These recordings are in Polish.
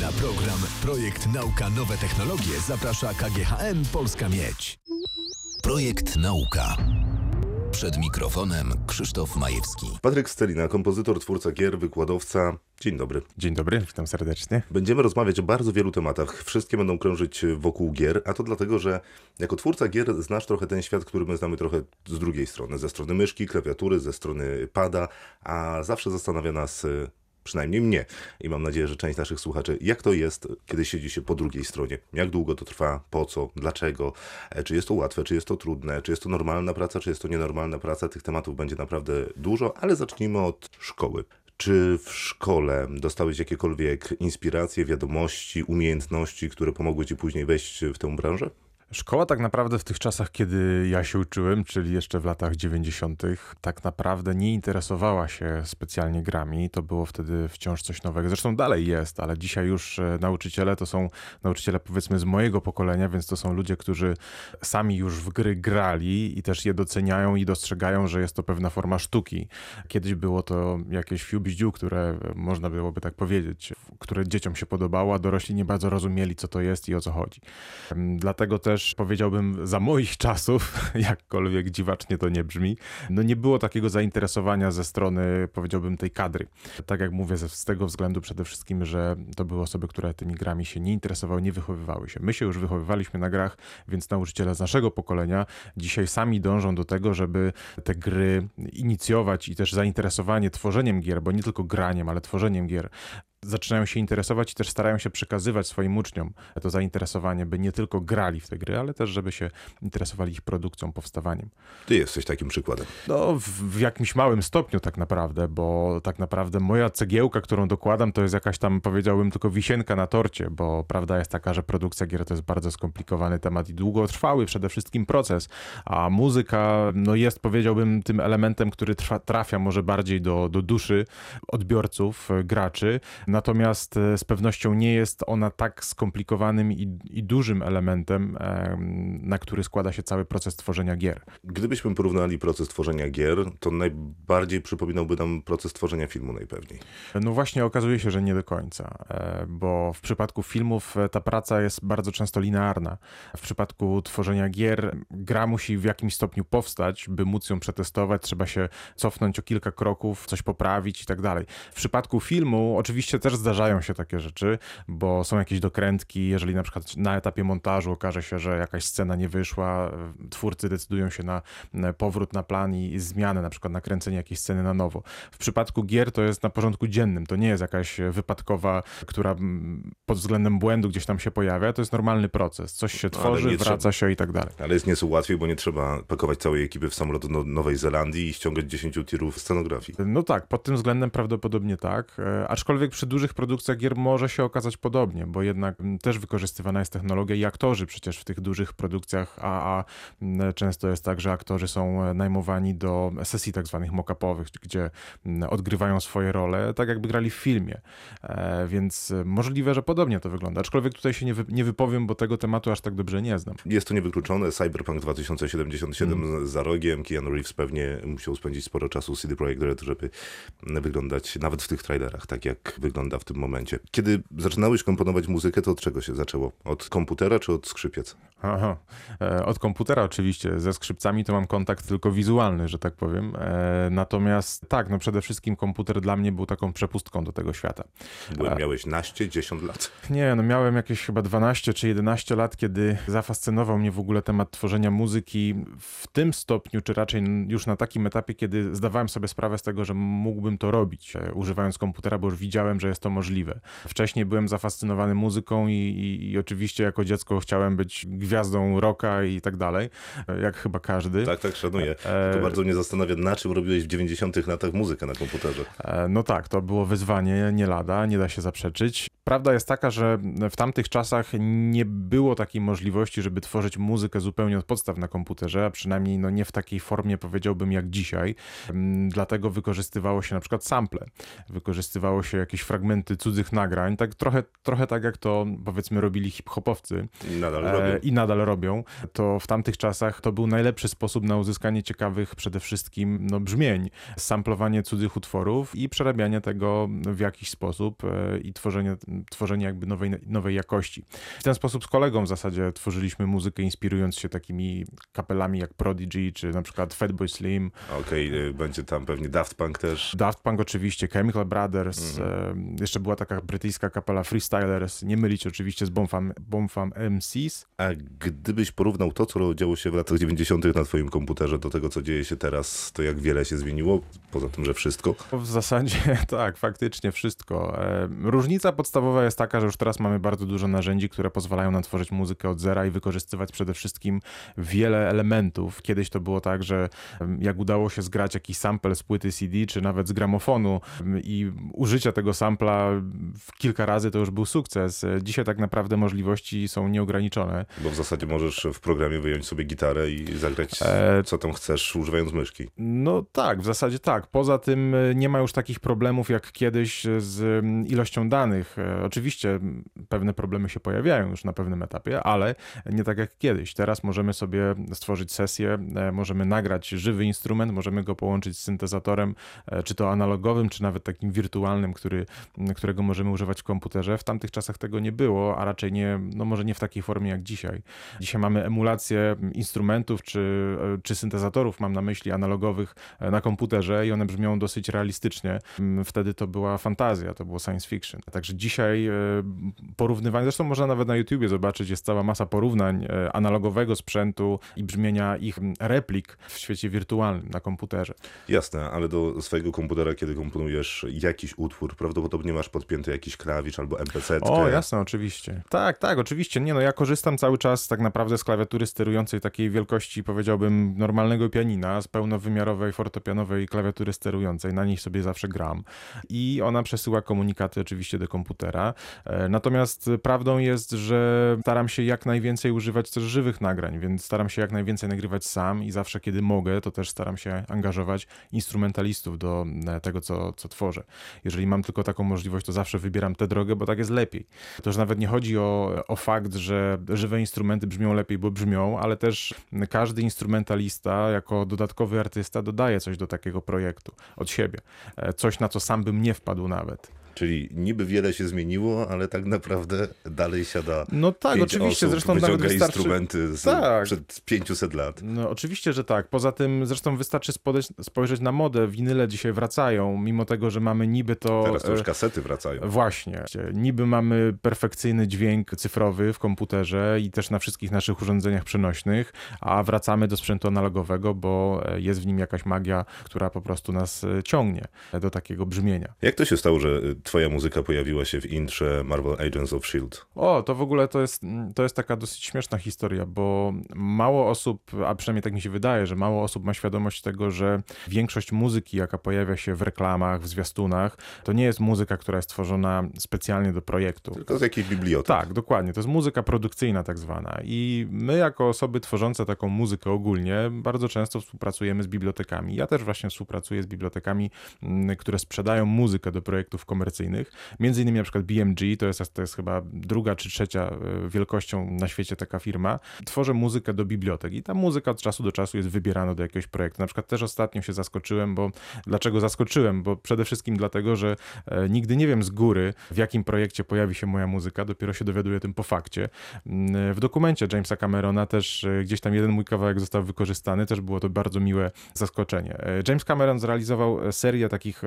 Na program Projekt Nauka Nowe Technologie zaprasza KGHM Polska Miedź. Projekt Nauka. Przed mikrofonem Krzysztof Majewski. Patryk Stelina, kompozytor, twórca gier, wykładowca. Dzień dobry. Dzień dobry, witam serdecznie. Będziemy rozmawiać o bardzo wielu tematach. Wszystkie będą krążyć wokół gier, a to dlatego, że jako twórca gier znasz trochę ten świat, który my znamy trochę z drugiej strony. Ze strony myszki, klawiatury, ze strony pada, a zawsze zastanawia nas przynajmniej mnie i mam nadzieję, że część naszych słuchaczy, jak to jest, kiedy siedzi się po drugiej stronie? Jak długo to trwa? Po co? Dlaczego? E, czy jest to łatwe? Czy jest to trudne? Czy jest to normalna praca? Czy jest to nienormalna praca? Tych tematów będzie naprawdę dużo, ale zacznijmy od szkoły. Czy w szkole dostałeś jakiekolwiek inspiracje, wiadomości, umiejętności, które pomogły ci później wejść w tę branżę? Szkoła tak naprawdę w tych czasach, kiedy ja się uczyłem, czyli jeszcze w latach 90., tak naprawdę nie interesowała się specjalnie grami. To było wtedy wciąż coś nowego. Zresztą dalej jest, ale dzisiaj już e, nauczyciele to są nauczyciele powiedzmy z mojego pokolenia, więc to są ludzie, którzy sami już w gry grali i też je doceniają i dostrzegają, że jest to pewna forma sztuki. Kiedyś było to jakieś fiubździu, które można byłoby tak powiedzieć, które dzieciom się podobało, a dorośli nie bardzo rozumieli, co to jest i o co chodzi. Dlatego też też powiedziałbym za moich czasów, jakkolwiek dziwacznie to nie brzmi, no nie było takiego zainteresowania ze strony, powiedziałbym, tej kadry. Tak jak mówię, z tego względu przede wszystkim, że to były osoby, które tymi grami się nie interesowały, nie wychowywały się. My się już wychowywaliśmy na grach, więc nauczyciele z naszego pokolenia dzisiaj sami dążą do tego, żeby te gry inicjować i też zainteresowanie tworzeniem gier, bo nie tylko graniem, ale tworzeniem gier zaczynają się interesować i też starają się przekazywać swoim uczniom to zainteresowanie, by nie tylko grali w te gry, ale też żeby się interesowali ich produkcją, powstawaniem. Ty jesteś takim przykładem. No, w, w jakimś małym stopniu tak naprawdę, bo tak naprawdę moja cegiełka, którą dokładam, to jest jakaś tam, powiedziałbym, tylko wisienka na torcie, bo prawda jest taka, że produkcja gier to jest bardzo skomplikowany temat i długotrwały przede wszystkim proces, a muzyka, no jest, powiedziałbym, tym elementem, który trafia może bardziej do, do duszy odbiorców, graczy, Natomiast e, z pewnością nie jest ona tak skomplikowanym i, i dużym elementem, na który składa się cały proces tworzenia gier. Gdybyśmy porównali proces tworzenia gier, to najbardziej przypominałby nam proces tworzenia filmu najpewniej. No właśnie okazuje się, że nie do końca, e, bo w przypadku filmów e, ta praca jest bardzo często linearna. W przypadku tworzenia gier gra musi w jakimś stopniu powstać, by móc ją przetestować, trzeba się cofnąć o kilka kroków, coś poprawić i tak dalej. W przypadku filmu oczywiście też zdarzają się takie rzeczy, bo są jakieś dokrętki, jeżeli na przykład na etapie montażu okaże się, że jakaś scena nie wyszła, twórcy decydują się na powrót na plan i zmianę, na przykład nakręcenie jakiejś sceny na nowo. W przypadku gier to jest na porządku dziennym, to nie jest jakaś wypadkowa, która pod względem błędu gdzieś tam się pojawia, to jest normalny proces. Coś się tworzy, wraca trzeba, się i tak dalej. Ale jest nieco łatwiej, bo nie trzeba pakować całej ekipy w samolot do Nowej Zelandii i ściągać 10 tirów scenografii. No tak, pod tym względem prawdopodobnie tak, e, aczkolwiek przy dużych produkcjach gier może się okazać podobnie, bo jednak też wykorzystywana jest technologia i aktorzy przecież w tych dużych produkcjach, a, a często jest tak, że aktorzy są e, najmowani do sesji tak zwanych mock-upowych, gdzie odgrywają swoje role, tak jakby grali w filmie. E, więc możliwe, że podobnie to wygląda. Aczkolwiek tutaj się nie, wy, nie wypowiem, bo tego tematu aż tak dobrze nie znam. Jest to niewykluczone. Cyberpunk 2077 mm. za rogiem. Keanu Reeves pewnie musiał spędzić sporo czasu CD Projekt Red, żeby wyglądać nawet w tych trailerach tak, jak wygląda w tym momencie. Kiedy zaczynałeś komponować muzykę, to od czego się zaczęło? Od komputera czy od skrzypiec? Aha, e, od komputera oczywiście. Ze skrzypcami to mam kontakt tylko wizualny, że tak powiem. E, natomiast tak, no przede wszystkim komputer dla mnie był taką przepustką do tego świata. Byłem, miałeś naście, 10 lat? Nie, no miałem jakieś chyba 12 czy 11 lat, kiedy zafascynował mnie w ogóle temat tworzenia muzyki w tym stopniu, czy raczej już na takim etapie, kiedy zdawałem sobie sprawę z tego, że mógłbym to robić, e, używając komputera, bo już widziałem, że jest to możliwe. Wcześniej byłem zafascynowany muzyką i, i, i oczywiście jako dziecko chciałem być gwiazdą rocka i tak dalej, jak chyba każdy. Tak, tak, szanuję. E... To bardzo mnie zastanawia, na czym robiłeś w 90 latach muzykę na komputerze. E, no tak, to było wyzwanie nie lada, nie da się zaprzeczyć. Prawda jest taka, że w tamtych czasach nie było takiej możliwości, żeby tworzyć muzykę zupełnie od podstaw na komputerze, a przynajmniej no nie w takiej formie powiedziałbym jak dzisiaj. Mm, dlatego wykorzystywało się na przykład sample, wykorzystywało się jakieś fragmenty cudzych nagrań, tak trochę, trochę tak jak to powiedzmy robili hip-hopowcy. I nadal robią. E, I nadal robią. To w tamtych czasach to był najlepszy sposób na uzyskanie ciekawych przede wszystkim no, brzmień. Samplowanie cudzych utworów i przerabianie tego w jakiś sposób e, i tworzenie tworzenie jakby nowej, nowej jakości. W ten sposób z kolegą w zasadzie tworzyliśmy muzykę inspirując się takimi kapelami jak Prodigy, czy na przykład Fatboy Slim. Okej, okay, będzie tam pewnie Daft Punk też. Daft Punk oczywiście, Chemical Brothers, mhm. jeszcze była taka brytyjska kapela Freestylers, nie mylić oczywiście z Bombfam, Bombfam MCs. A gdybyś porównał to, co działo się w latach 90. na twoim komputerze do tego, co dzieje się teraz, to jak wiele się zmieniło? Poza tym, że wszystko? W zasadzie tak, faktycznie wszystko. Różnica podstawowa jest taka, że już teraz mamy bardzo dużo narzędzi, które pozwalają nam tworzyć muzykę od zera i wykorzystywać przede wszystkim wiele elementów. Kiedyś to było tak, że jak udało się zgrać jakiś sample z płyty CD, czy nawet z gramofonu i użycia tego sampla w kilka razy, to już był sukces. Dzisiaj tak naprawdę możliwości są nieograniczone. Bo w zasadzie możesz w programie wyjąć sobie gitarę i zagrać e... co tam chcesz, używając myszki. No tak, w zasadzie tak. Poza tym e, nie ma już takich problemów jak kiedyś z ilością danych. E, oczywiście pewne problemy się pojawiają już na pewnym etapie, ale nie tak jak kiedyś. Teraz możemy sobie stworzyć sesję, e, możemy nagrać żywy instrument, możemy go połączyć z syntezatorem, czy to analogowym, czy nawet takim wirtualnym, który, którego możemy używać w komputerze. W tamtych czasach tego nie było, a raczej nie, no może nie w takiej formie jak dzisiaj. Dzisiaj mamy emulację instrumentów czy, czy syntezatorów, mam na myśli analogowych na komputerze i one brzmią dosyć realistycznie. Wtedy to była fantazja, to było science fiction. Także dzisiaj e, porównywanie, zresztą można nawet na YouTubie zobaczyć, jest cała masa porównań e, analogowego sprzętu i brzmienia ich replik w świecie wirtualnym na komputerze. Jasne, ale do swojego komputera, kiedy komponujesz jakiś utwór, prawdopodobnie masz podpięty jakiś klawisz albo MPC. O, jasne, oczywiście. Tak, tak, oczywiście. Nie no, ja korzystam cały czas tak naprawdę z klawiatury sterującej takiej wielkości, powiedziałbym, normalnego pianina, z pełnowymiarowej fortepianowej klawiatury sterującej. Na niej sobie zawsze gram. I ona przesyła komunikaty oczywiście do komputera. E, natomiast prawdą jest, że staram się jak najwięcej używać też żywych nagrań, więc staram się jak najwięcej nagrywać sam i zawsze, kiedy mogę, to też staram się angażować instrumentalistów do e, tego, co, co tworzę. Jeżeli mam tylko taką możliwość, to zawsze wybieram tę drogę, bo tak jest lepiej. To już nawet nie chodzi o, o fakt, że żywe instrumenty brzmią lepiej, bo brzmią, ale też każdy instrumentalista jako dodatkowy artysta dodaje coś do takiego projektu od siebie. E, coś, na co sam bym nie wpadł nawet. Czyli niby wiele się zmieniło, ale tak naprawdę dalej siada. No tak, oczywiście. Osób, zresztą nawet wystarczy... instrumenty z, tak. przed 500 lat. No oczywiście, że tak. Poza tym zresztą wystarczy spojrzeć na modę. Winyle dzisiaj wracają, mimo tego, że mamy niby to. Teraz to już kasety wracają. Właśnie. Niby mamy perfekcyjny dźwięk cyfrowy w komputerze i też na wszystkich naszych urządzeniach przenośnych, a wracamy do sprzętu analogowego, bo jest w nim jakaś magia, która po prostu nas ciągnie do takiego brzmienia. Jak to się stało, że twoja muzyka pojawiła się w intrze Marvel Agents of S.H.I.E.L.D. O, to w ogóle to jest, to jest taka dosyć śmieszna historia, bo mało osób, a przynajmniej tak mi się wydaje, że mało osób ma świadomość tego, że większość muzyki, jaka pojawia się w reklamach, w zwiastunach, to nie jest muzyka, która jest tworzona specjalnie do projektu. Tylko z jakiejś biblioteki. Tak, dokładnie. To jest muzyka produkcyjna tak zwana. I my jako osoby tworzące taką muzykę ogólnie bardzo często współpracujemy z bibliotekami. Ja też właśnie współpracuję z bibliotekami, które sprzedają muzykę do projektów komercyjnych komercyjnych. Między innymi na przykład BMG, to jest, to jest chyba druga czy trzecia e, wielkością na świecie taka firma, tworzy muzykę do bibliotek i ta muzyka od czasu do czasu jest wybierana do jakiegoś projektu. Na przykład też ostatnio się zaskoczyłem, bo dlaczego zaskoczyłem? Bo przede wszystkim dlatego, że e, nigdy nie wiem z góry, w jakim projekcie pojawi się moja muzyka, dopiero się dowiaduję tym po fakcie. Mm, w dokumencie Jamesa Camerona też e, gdzieś tam jeden mój kawałek został wykorzystany, też było to bardzo miłe zaskoczenie. James Cameron zrealizował serię takich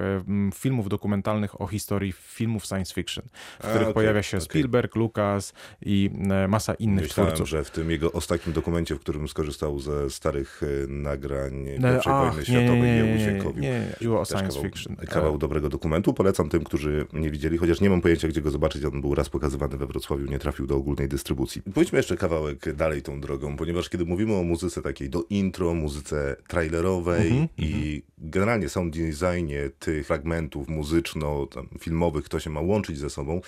filmów dokumentalnych o historii historii filmów science fiction, w których okay, pojawia się okay. Spielberg, Lucas i e, masa innych Myślałem, twórców. że w tym jego ostatnim dokumencie, w którym skorzystał ze starych e, nagrań e, pierwszej wojny światowej, nie, nie, nie, nie, nie, nie. o science kawał, fiction. Kawał dobrego dokumentu. Polecam tym, którzy nie widzieli, chociaż nie mam pojęcia, gdzie go zobaczyć. On był raz pokazywany we Wrocławiu, nie trafił do ogólnej dystrybucji. Pójdźmy jeszcze kawałek dalej tą drogą, ponieważ kiedy mówimy o muzyce takiej do intro, muzyce trailerowej mm -hmm, i mm -hmm. generalnie sound designie tych fragmentów muzyczno, tam, filmowych, kto się ma łączyć ze sobą,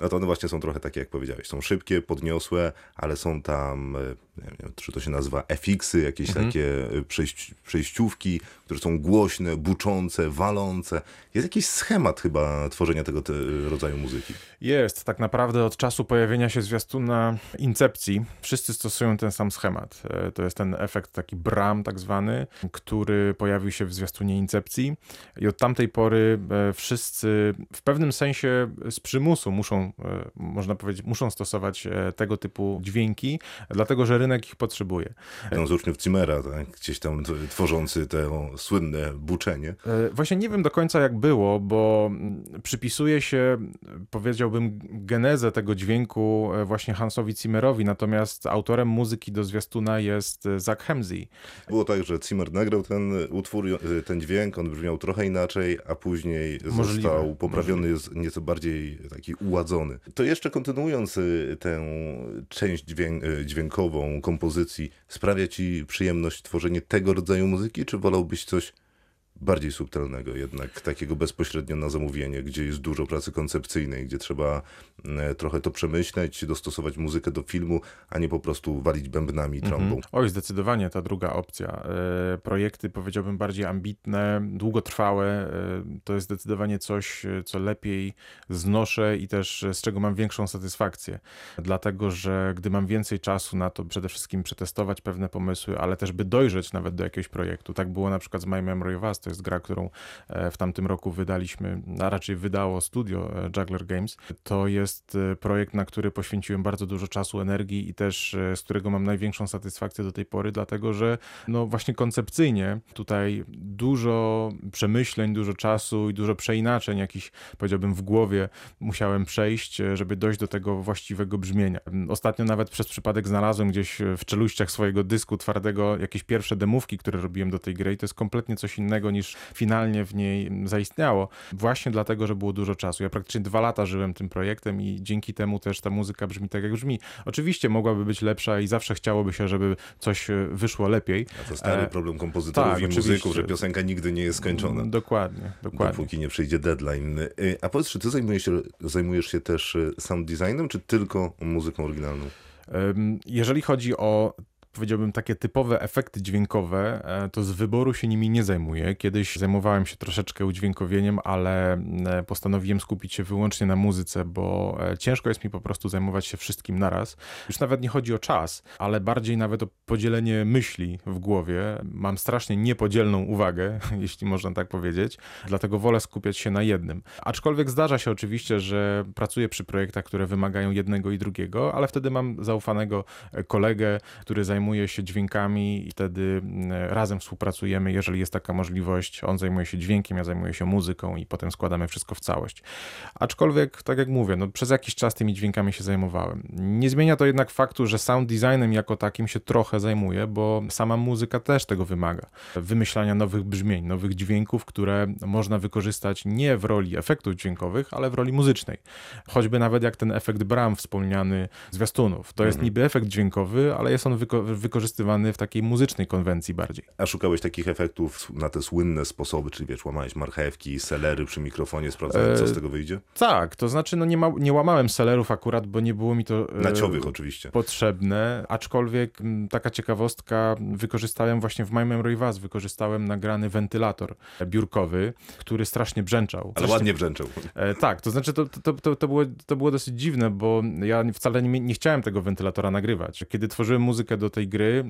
no to one właśnie są trochę takie, jak powiedziałeś. Są szybkie, podniosłe, ale są tam e, nie wiem, czy to się nazywa FX-y, jakieś Mhm. takie przejść, przejściówki, które są głośne, buczące, walące. Jest jakiś schemat chyba tworzenia tego te, rodzaju muzyki. Jest, tak naprawdę od czasu pojawienia się zwiastuna Incepcji wszyscy stosują ten sam schemat. E, To jest ten efekt taki bram tak zwany, który pojawił się w zwiastunie Incepcji i od tamtej pory e, wszyscy w pewnym sensie z przymusu muszą, e, można powiedzieć, muszą stosować e, tego typu dźwięki, dlatego że rynek ich potrzebuje. Ten z uczniów Zimmera, tak? gdzieś tam tworzący to słynne buczenie. E, Właśnie nie wiem do końca jak było, bo mm, przypisuje się, powiedziałbym, genezę tego dźwięku e, właśnie Hansowi Zimmerowi, natomiast autorem muzyki do zwiastuna jest e, Zach Hemsey. Było tak, że Zimmer nagrał ten utwór, ten dźwięk, on brzmiał trochę inaczej, a później Możliwe, został poprawiony, jest nieco bardziej taki uładzony. To jeszcze kontynuując tę część dźwięk, y, kompozycji, sprawia ci przyjemność tworzenie tego rodzaju muzyki, czy wolałbyś coś bardziej subtelnego, jednak takiego bezpośrednio na zamówienie, gdzie jest dużo pracy koncepcyjnej, gdzie trzeba trochę to przemyśleć, dostosować muzykę do filmu, a nie po prostu walić bębnami i trąbą. Mhm. Oj, zdecydowanie ta druga opcja. E, Projekty powiedziałbym bardziej ambitne, długotrwałe, e, to jest zdecydowanie coś, e, co lepiej znoszę i też e, z czego mam większą satysfakcję. Dlatego, że gdy mam więcej czasu na to przede wszystkim przetestować pewne pomysły, ale też by dojrzeć nawet do jakiegoś projektu. Tak było na przykład z My Memory of Us, to jest gra, którą e, w tamtym roku wydaliśmy, a raczej wydało studio e, Juggler Games. To jest e, projekt, na który poświęciłem bardzo dużo czasu, energii i też e, z którego mam największą satysfakcję do tej pory, dlatego że no właśnie koncepcyjnie tutaj dużo przemyśleń, dużo czasu i dużo przeinaczeń jakichś, powiedziałbym, w głowie musiałem przejść, e, żeby dojść do tego właściwego brzmienia. Ostatnio nawet przez przypadek znalazłem gdzieś w czeluściach swojego dysku twardego jakieś pierwsze demówki, które robiłem do tej gry i to jest kompletnie coś innego niż finalnie w niej zaistniało. Właśnie dlatego, że było dużo czasu. Ja praktycznie dwa lata żyłem tym projektem i dzięki temu też ta muzyka brzmi tak, jak brzmi. Oczywiście mogłaby być lepsza i zawsze chciałoby się, żeby coś e, wyszło lepiej. A to stary E, problem kompozytorów tak, i muzyków, oczywiście. że piosenka nigdy nie jest skończona. Dokładnie, dokładnie. Dopóki nie przyjdzie deadline. Y, A powiedz, czy ty zajmujesz się, zajmujesz się też sound designem, czy tylko muzyką oryginalną? Jeżeli chodzi o powiedziałbym takie typowe efekty dźwiękowe, e, to z wyboru się nimi nie zajmuję. Kiedyś zajmowałem się troszeczkę udźwiękowieniem, ale e, postanowiłem skupić się wyłącznie na muzyce, bo e, ciężko jest mi po prostu zajmować się wszystkim naraz. Już nawet nie chodzi o czas, ale bardziej nawet o podzielenie myśli w głowie. Mam strasznie niepodzielną uwagę, jeśli można tak powiedzieć, dlatego wolę skupiać się na jednym. Aczkolwiek zdarza się oczywiście, że pracuję przy projektach, które wymagają jednego i drugiego, ale wtedy mam zaufanego kolegę, który zajmuje się dźwiękami i wtedy mm, razem współpracujemy, jeżeli jest taka możliwość. On zajmuje się dźwiękiem, ja zajmuję się muzyką i potem składamy wszystko w całość. Aczkolwiek, tak jak mówię, no, przez jakiś czas tymi dźwiękami się zajmowałem. Nie zmienia to jednak faktu, że sound designem jako takim się trochę zajmuję, bo sama muzyka też tego wymaga. Wymyślania nowych brzmień, nowych dźwięków, które można wykorzystać nie w roli efektów dźwiękowych, ale w roli muzycznej. Choćby nawet jak ten efekt Bram wspomniany zwiastunów. To jest niby efekt dźwiękowy, ale jest on wyko- wykorzystywany w takiej muzycznej konwencji bardziej. A szukałeś takich efektów na te słynne sposoby, czyli wiesz, łamałeś marchewki, selery przy mikrofonie, sprawdzałeś, co z tego wyjdzie? Tak, to znaczy no nie, ma, nie łamałem selerów akurat, bo nie było mi to e, Naciowych oczywiście. potrzebne, aczkolwiek taka ciekawostka, wykorzystałem właśnie w My Memory Was, wykorzystałem nagrany wentylator biurkowy, który strasznie brzęczał. Ale ładnie brzęczał. E, tak, to znaczy to, to, to, to, było, to było dosyć dziwne, bo ja wcale nie, nie chciałem tego wentylatora nagrywać. Kiedy tworzyłem muzykę do tej gry,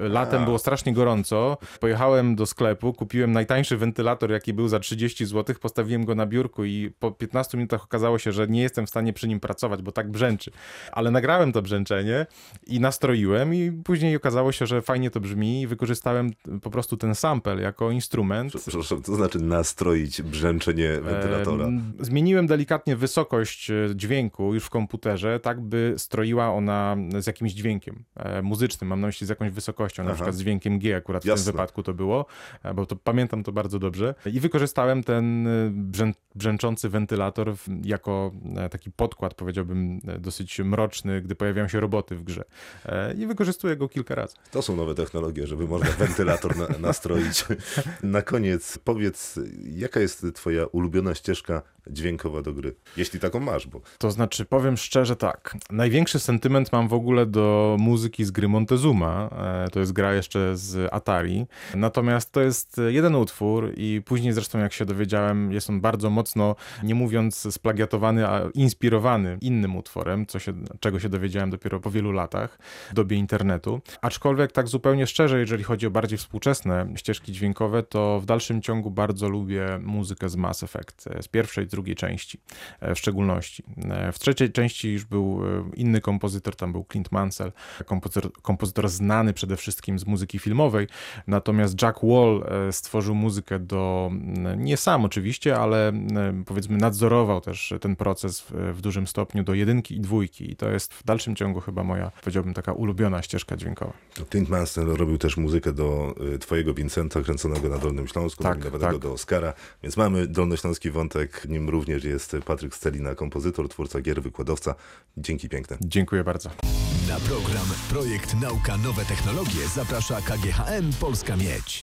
e, latem było strasznie gorąco, pojechałem do sklepu, kupiłem najtańszy wentylator, jaki był za 30 zł, postawiłem go na biurku i po 15 minutach okazało się, że nie jestem w stanie przy nim pracować, bo tak brzęczy. Ale nagrałem to brzęczenie i nastroiłem i później okazało się, że fajnie to brzmi i wykorzystałem po prostu ten sample jako instrument. Przepraszam, to znaczy nastroić brzęczenie wentylatora. Em, Zmieniłem delikatnie wysokość e, dźwięku już w komputerze, tak by stroiła ona z jakimś dźwiękiem e, muzycznym, mam na myśli z jakąś wysokością, na Aha. przykład z dźwiękiem G akurat w Jasne. tym wypadku to było, e, bo to pamiętam to bardzo dobrze. I wykorzystałem ten e, brzę, brzęczący wentylator jako e, taki podkład, powiedziałbym, dosyć mroczny, gdy pojawiają się roboty w grze. I wykorzystuję go kilka razy. To są nowe technologie, żeby można wentylator na, nastroić. Na koniec powiedz, jaka jest twoja ulubiona ścieżka dźwiękowa do gry. Jeśli taką masz, bo To znaczy, powiem szczerze tak. Największy sentyment mam w ogóle do muzyki z gry Montezuma. E, To jest gra jeszcze z Atari. Natomiast to jest jeden utwór i później zresztą jak się dowiedziałem, jest on bardzo mocno, nie mówiąc splagiatowany, a inspirowany innym utworem, co się, czego się dowiedziałem dopiero po wielu latach w dobie internetu. Aczkolwiek tak zupełnie szczerze, jeżeli chodzi o bardziej współczesne ścieżki dźwiękowe, to w dalszym ciągu bardzo lubię muzykę z Mass Effect, e, z pierwszej, drugiej części e, w szczególności. W trzeciej części już był inny kompozytor, tam był Clint Mansell, kompozytor, kompozytor znany przede wszystkim z muzyki filmowej, natomiast Jack Wall e, stworzył muzykę do, m, nie sam oczywiście, ale m, powiedzmy nadzorował też ten proces w, w dużym stopniu do jedynki i dwójki i to jest w dalszym ciągu chyba moja, powiedziałbym, taka ulubiona ścieżka dźwiękowa. Clint Mansell robił też muzykę do y, twojego Vincenta, kręconego na Dolnym Śląsku, Tak, tak. do Oscara, więc mamy dolnośląski wątek, nim również jest Patryk Stelina, kompozytor, twórca gier, wykładowca. Dzięki piękne. Dziękuję bardzo. Na program Projekt Nauka Nowe Technologie zaprasza KGHM Polska Miedź.